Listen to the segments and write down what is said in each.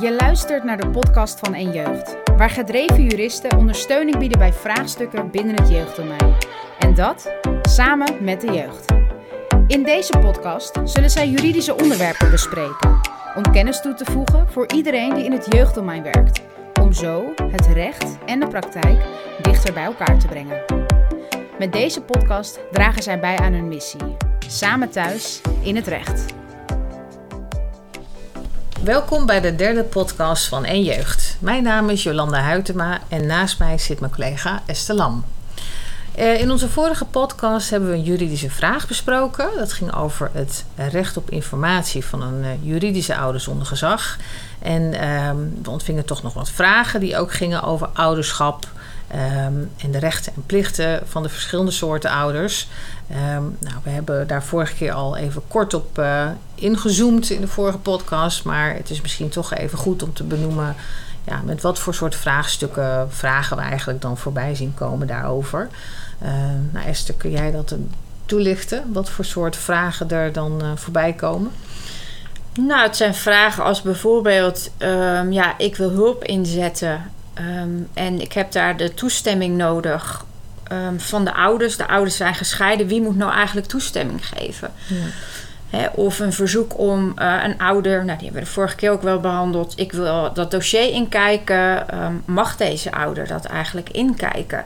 Je luistert naar de podcast van En Jeugd, waar gedreven juristen ondersteuning bieden bij vraagstukken binnen het jeugddomein. En dat samen met de jeugd. In deze podcast zullen zij juridische onderwerpen bespreken, om kennis toe te voegen voor iedereen die in het jeugddomein werkt, om zo het recht en de praktijk dichter bij elkaar te brengen. Met deze podcast dragen zij bij aan hun missie, samen thuis in het recht. Welkom bij de derde podcast van En Jeugd. Mijn naam is Jolanda Huytema en naast mij zit mijn collega Esther Lam. Eh, in onze vorige podcast hebben we een juridische vraag besproken. Dat ging over het recht op informatie van een eh, juridische ouder zonder gezag. En ehm, we ontvingen toch nog wat vragen die ook gingen over ouderschap, Ehm, en de rechten en plichten van de verschillende soorten ouders. Ehm, nou, we hebben daar vorige keer al even kort op uh, ingezoomd in de vorige podcast. Maar het is misschien toch even goed om te benoemen. Ja, met wat voor soort vraagstukken vragen we eigenlijk dan voorbij zien komen daarover. Uh, nou, Esther, kun jij dat toelichten? Wat voor soort vragen er dan uh, voorbij komen? Nou, het zijn vragen als bijvoorbeeld: ja, ik wil hulp inzetten Ehm, en ik heb daar de toestemming nodig um, van de ouders. De ouders zijn gescheiden. Wie moet nou eigenlijk toestemming geven? Ja. of een verzoek om uh, een ouder, nou, die hebben we de vorige keer ook wel behandeld. Ik wil dat dossier inkijken. Um, mag deze ouder dat eigenlijk inkijken?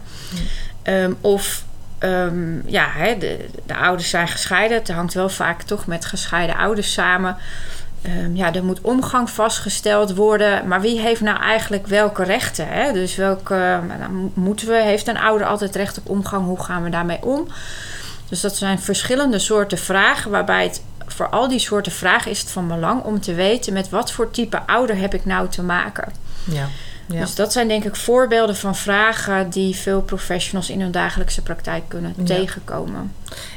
Ja. of ja, de, de ouders zijn gescheiden. Het hangt wel vaak toch met gescheiden ouders samen. Um, ja, er moet omgang vastgesteld worden. Maar wie heeft nou eigenlijk welke rechten? Hè? Dus welke nou, moeten we, heeft een ouder altijd recht op omgang? Hoe gaan we daarmee om? Dus dat zijn verschillende soorten vragen, waarbij het voor al die soorten vragen is het van belang om te weten met wat voor type ouder heb ik nou te maken. Ja. Ja. Dus dat zijn denk ik voorbeelden van vragen die veel professionals in hun dagelijkse praktijk kunnen tegenkomen.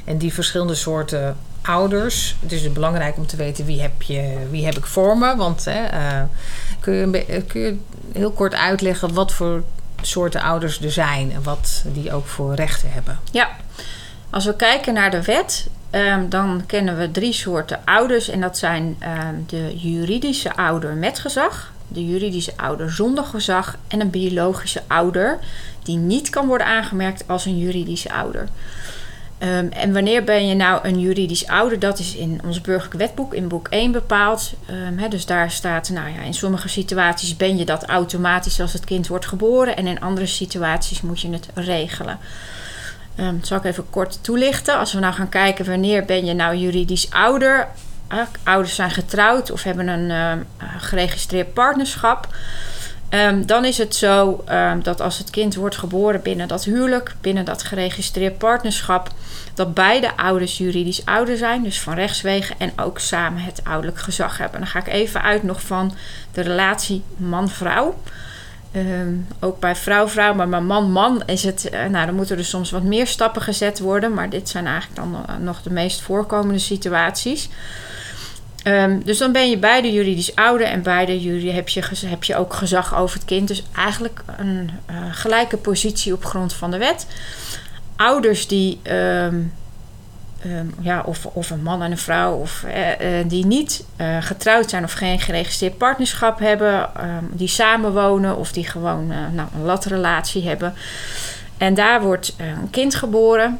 En die verschillende soorten ouders. Het is dus belangrijk om te weten wie heb, je, wie heb ik voor me. Want hè, uh, kun, je, kun je heel kort uitleggen wat voor soorten ouders er zijn en wat die ook voor rechten hebben? Ja, als we kijken naar de wet, um, dan kennen we drie soorten ouders. En dat zijn um, de juridische ouder met gezag, de juridische ouder zonder gezag en een biologische ouder die niet kan worden aangemerkt als een juridische ouder. Um, en wanneer ben je nou een juridisch ouder? Dat is in ons burgerlijk wetboek in boek 1 bepaald. He, dus daar staat, nou ja, in sommige situaties ben je dat automatisch als het kind wordt geboren. En in andere situaties moet je het regelen. Dat zal ik even kort toelichten. Als we nou gaan kijken wanneer ben je nou juridisch ouder. Ouders zijn getrouwd of hebben een geregistreerd partnerschap. Um, dan is het zo um, dat als het kind wordt geboren binnen dat huwelijk, binnen dat geregistreerd partnerschap, dat beide ouders juridisch ouder zijn, dus van rechtswegen en ook samen het ouderlijk gezag hebben. Dan ga ik even uit nog van de relatie man-vrouw. Um, ook bij vrouw-vrouw, maar bij man-man is het. Uh, nou, dan moeten er soms wat meer stappen gezet worden. Maar dit zijn eigenlijk dan uh, nog de meest voorkomende situaties. Um, dus dan ben je beide juridisch ouder en beide jullie heb je, heb je ook gezag over het kind. Dus eigenlijk een uh, gelijke positie op grond van de wet. Ouders die, um, um, ja, of, of een man en een vrouw, of uh, uh, die niet getrouwd zijn of geen geregistreerd partnerschap hebben, die samenwonen of die gewoon nou, een latrelatie hebben. En daar wordt een kind geboren.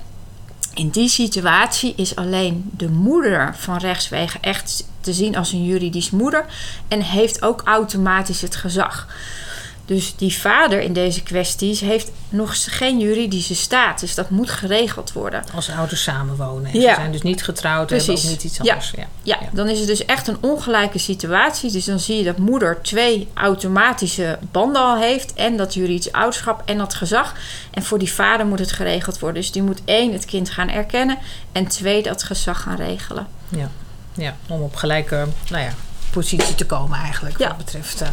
In die situatie is alleen de moeder van rechtswegen echt te zien als een juridisch moeder en heeft ook automatisch het gezag. Dus die vader in deze kwesties heeft nog geen juridische status. Dat moet geregeld worden. Als ouders samenwonen. Ja. Ze zijn dus niet getrouwd en hebben ook niet iets anders. Ja. Ja. ja. dan is het dus echt een ongelijke situatie. Dus dan zie je dat moeder twee automatische banden al heeft. En dat juridisch ouderschap en dat gezag. En voor die vader moet het geregeld worden. Dus die moet één het kind gaan erkennen. En twee dat gezag gaan regelen. Ja, ja om op gelijke nou ja, positie te komen eigenlijk. Wat betreft... Uh,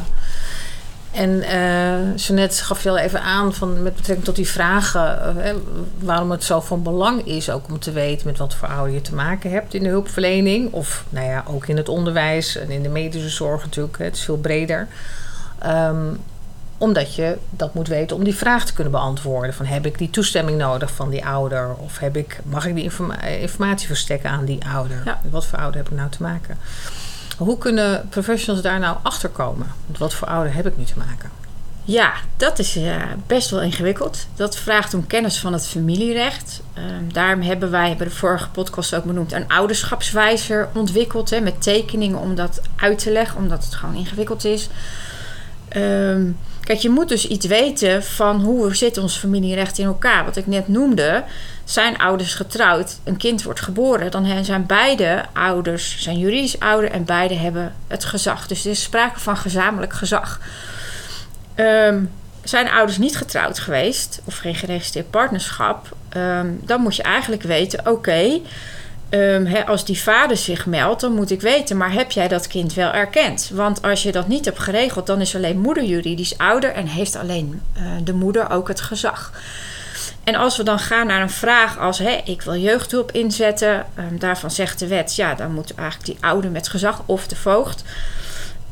en uh, Jeanette gaf je al even aan van, met betrekking tot die vragen, uh, waarom het zo van belang is ook om te weten met wat voor ouder je te maken hebt in de hulpverlening. Of nou ja, ook in het onderwijs en in de medische zorg natuurlijk. Het is veel breder. Um, omdat je dat moet weten om die vraag te kunnen beantwoorden. Van heb ik die toestemming nodig van die ouder? Of heb ik, mag ik die informa informatie verstrekken aan die ouder? Ja. Wat voor ouder heb ik nou te maken? Hoe kunnen professionals daar nou achter komen? Want wat voor ouder heb ik nu te maken? Ja, dat is uh, best wel ingewikkeld. Dat vraagt om kennis van het familierecht. Uh, daarom hebben wij bij de vorige podcast ook benoemd een ouderschapswijzer ontwikkeld. Hè, met tekeningen om dat uit te leggen, omdat het gewoon ingewikkeld is. Um, kijk, je moet dus iets weten van hoe zit ons familierecht in elkaar. Wat ik net noemde, zijn ouders getrouwd, een kind wordt geboren, dan zijn beide ouders zijn juridisch ouder en beide hebben het gezag. Dus er is sprake van gezamenlijk gezag. Um, zijn ouders niet getrouwd geweest of geen geregistreerd partnerschap, um, dan moet je eigenlijk weten: oké, um, als die vader zich meldt, dan moet ik weten, maar heb jij dat kind wel erkend? Want als je dat niet hebt geregeld, dan is alleen moeder juridisch ouder en heeft alleen uh, de moeder ook het gezag. En als we dan gaan naar een vraag als: hé, ik wil jeugdhulp inzetten, daarvan zegt de wet, ja, dan moet eigenlijk die ouder met gezag of de voogd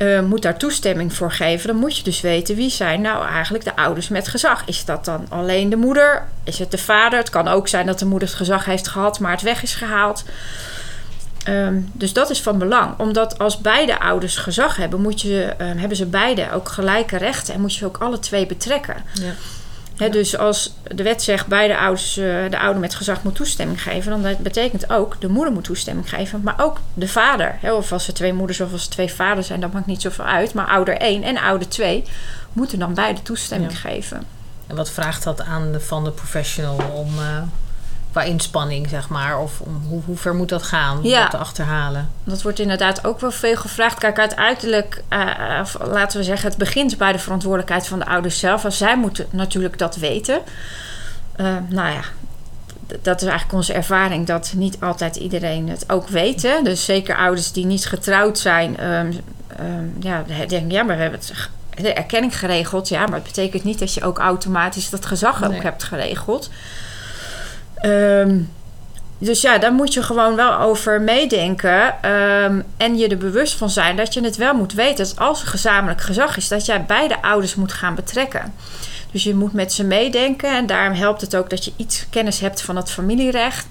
uh, moet daar toestemming voor geven, dan moet je dus weten wie zijn nou eigenlijk de ouders met gezag. Is dat dan alleen de moeder? Is het de vader? Het kan ook zijn dat de moeder het gezag heeft gehad, maar het weg is gehaald. Um, dus dat is van belang. Omdat als beide ouders gezag hebben, moet je, um, hebben ze beide ook gelijke rechten en moet je ze ook alle twee betrekken. Ja dus als de wet zegt beide ouders, uh, de ouder met gezag moet toestemming geven, dan betekent ook de moeder moet toestemming geven, maar ook de vader. of als er twee moeders of als er twee vaders zijn, dat maakt niet zoveel uit. Maar ouder 1 en ouder 2 moeten dan beide toestemming geven. En wat vraagt dat aan de, van de professional om uh, qua inspanning, zeg maar? Of om, hoe, hoe ver moet dat gaan om dat te achterhalen? Dat wordt inderdaad ook wel veel gevraagd. Kijk, uiteindelijk, uh, laten we zeggen, het begint bij de verantwoordelijkheid van de ouders zelf. Als zij moeten natuurlijk dat weten. Uh, nou ja, dat is eigenlijk onze ervaring dat niet altijd iedereen het ook weet. Hè? Dus zeker ouders die niet getrouwd zijn, um, um, ja, denken ja, maar we hebben het de erkenning geregeld. Ja, maar het betekent niet dat je ook automatisch dat gezag nee. ook hebt geregeld. Um, dus ja, daar moet je gewoon wel over meedenken. Um, en je er bewust van zijn dat je het wel moet weten. Dat als er gezamenlijk gezag is, dat jij beide ouders moet gaan betrekken. Dus je moet met ze meedenken. En daarom helpt het ook dat je iets kennis hebt van het familierecht.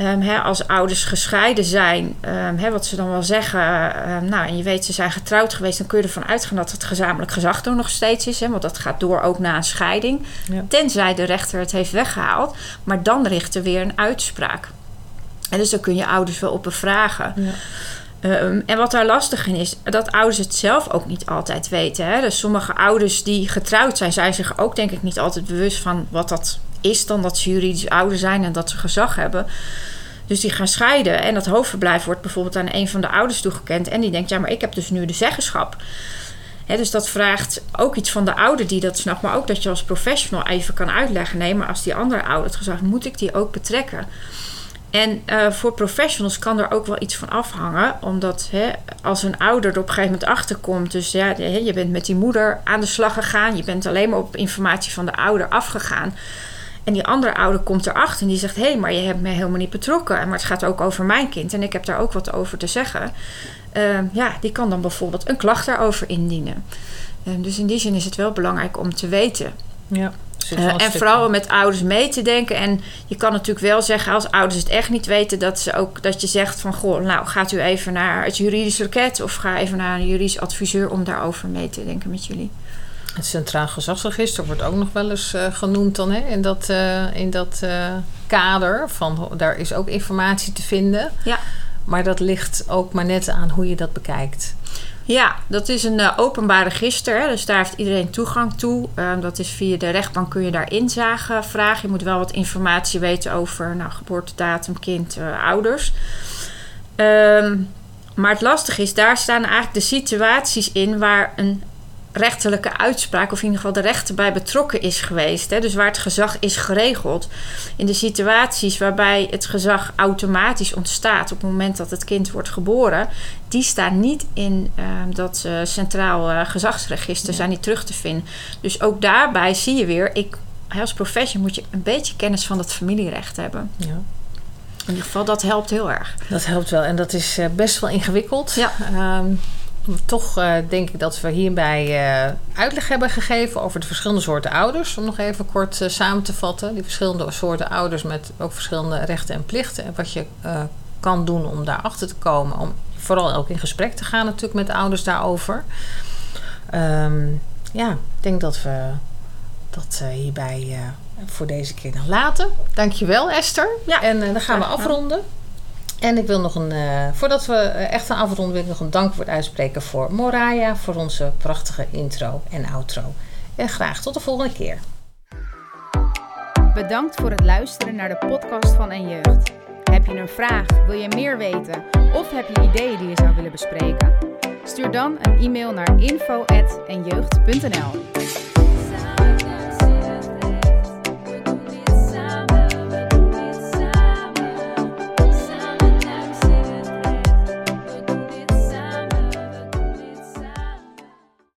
Um, als ouders gescheiden zijn, um, wat ze dan wel zeggen, um, nou, en je weet ze zijn getrouwd geweest, dan kun je ervan uitgaan dat het gezamenlijk gezag er nog steeds is, want dat gaat door ook na een scheiding. Ja. Tenzij de rechter het heeft weggehaald, maar dan richt er weer een uitspraak. En dus daar kun je ouders wel op bevragen. Ja. en wat daar lastig in is, dat ouders het zelf ook niet altijd weten. Hè? Dus sommige ouders die getrouwd zijn, zijn zich ook denk ik niet altijd bewust van wat dat is dan dat ze juridisch ouder zijn en dat ze gezag hebben. Dus die gaan scheiden en dat hoofdverblijf wordt bijvoorbeeld aan een van de ouders toegekend. En die denkt, ja, maar ik heb dus nu de zeggenschap. dus dat vraagt ook iets van de ouder die dat snapt, maar ook dat je als professional even kan uitleggen: nee, maar als die andere ouder het gezag moet ik die ook betrekken. En uh, voor professionals kan er ook wel iets van afhangen, omdat als een ouder er op een gegeven moment achterkomt, dus ja, je bent met die moeder aan de slag gegaan, je bent alleen maar op informatie van de ouder afgegaan. En die andere ouder komt erachter en die zegt: Hé, hey, maar je hebt mij helemaal niet betrokken. Maar het gaat ook over mijn kind en ik heb daar ook wat over te zeggen. Uh, ja, die kan dan bijvoorbeeld een klacht daarover indienen. Uh, dus in die zin is het wel belangrijk om te weten. Ja. Uh, en vooral met ouders mee te denken. En je kan natuurlijk wel zeggen, als ouders het echt niet weten, dat, ze ook, dat je zegt van goh, nou gaat u even naar het juridisch loket of ga even naar een juridisch adviseur om daarover mee te denken met jullie. Het Centraal Gezagsregister wordt ook nog wel eens uh, genoemd dan, hè, in dat, uh, in dat uh, kader. Van, daar is ook informatie te vinden. Ja. Maar dat ligt ook maar net aan hoe je dat bekijkt. Ja, dat is een openbaar register. Hè, dus daar heeft iedereen toegang toe. Ehm, dat is via de rechtbank kun je daar inzage vragen. Je moet wel wat informatie weten over nou, geboortedatum, kind, ouders. Um, maar het lastige is, daar staan eigenlijk de situaties in waar een rechterlijke uitspraak, of in ieder geval de rechter bij betrokken is geweest. Hè? Dus waar het gezag is geregeld. In de situaties waarbij het gezag automatisch ontstaat op het moment dat het kind wordt geboren, die staan niet in uh, dat uh, centraal uh, gezagsregister, zijn niet terug te vinden. Dus ook daarbij zie je weer, ik, als professional moet je een beetje kennis van dat familierecht hebben. Ja. In ieder geval, dat helpt heel erg. Dat helpt wel en dat is best wel ingewikkeld. Ja. Um, toch uh, denk ik dat we hierbij uh, uitleg hebben gegeven over de verschillende soorten ouders. Om nog even kort uh, samen te vatten. Die verschillende soorten ouders met ook verschillende rechten en plichten. En wat je kan doen om daarachter te komen. Om vooral ook in gesprek te gaan natuurlijk met de ouders daarover. Ehm, ja, ik denk dat we dat hierbij voor deze keer dan laten. Dankjewel Esther. Ja, en dan gaan we afronden. En ik wil nog een, voordat we echt gaan afronden, wil ik nog een dankwoord uitspreken voor Moraya voor onze prachtige intro en outro. En graag tot de volgende keer. Bedankt voor het luisteren naar de podcast van En Jeugd. Heb je een vraag, wil je meer weten of heb je ideeën die je zou willen bespreken? Stuur dan een e-mail naar info.enjeugd.nl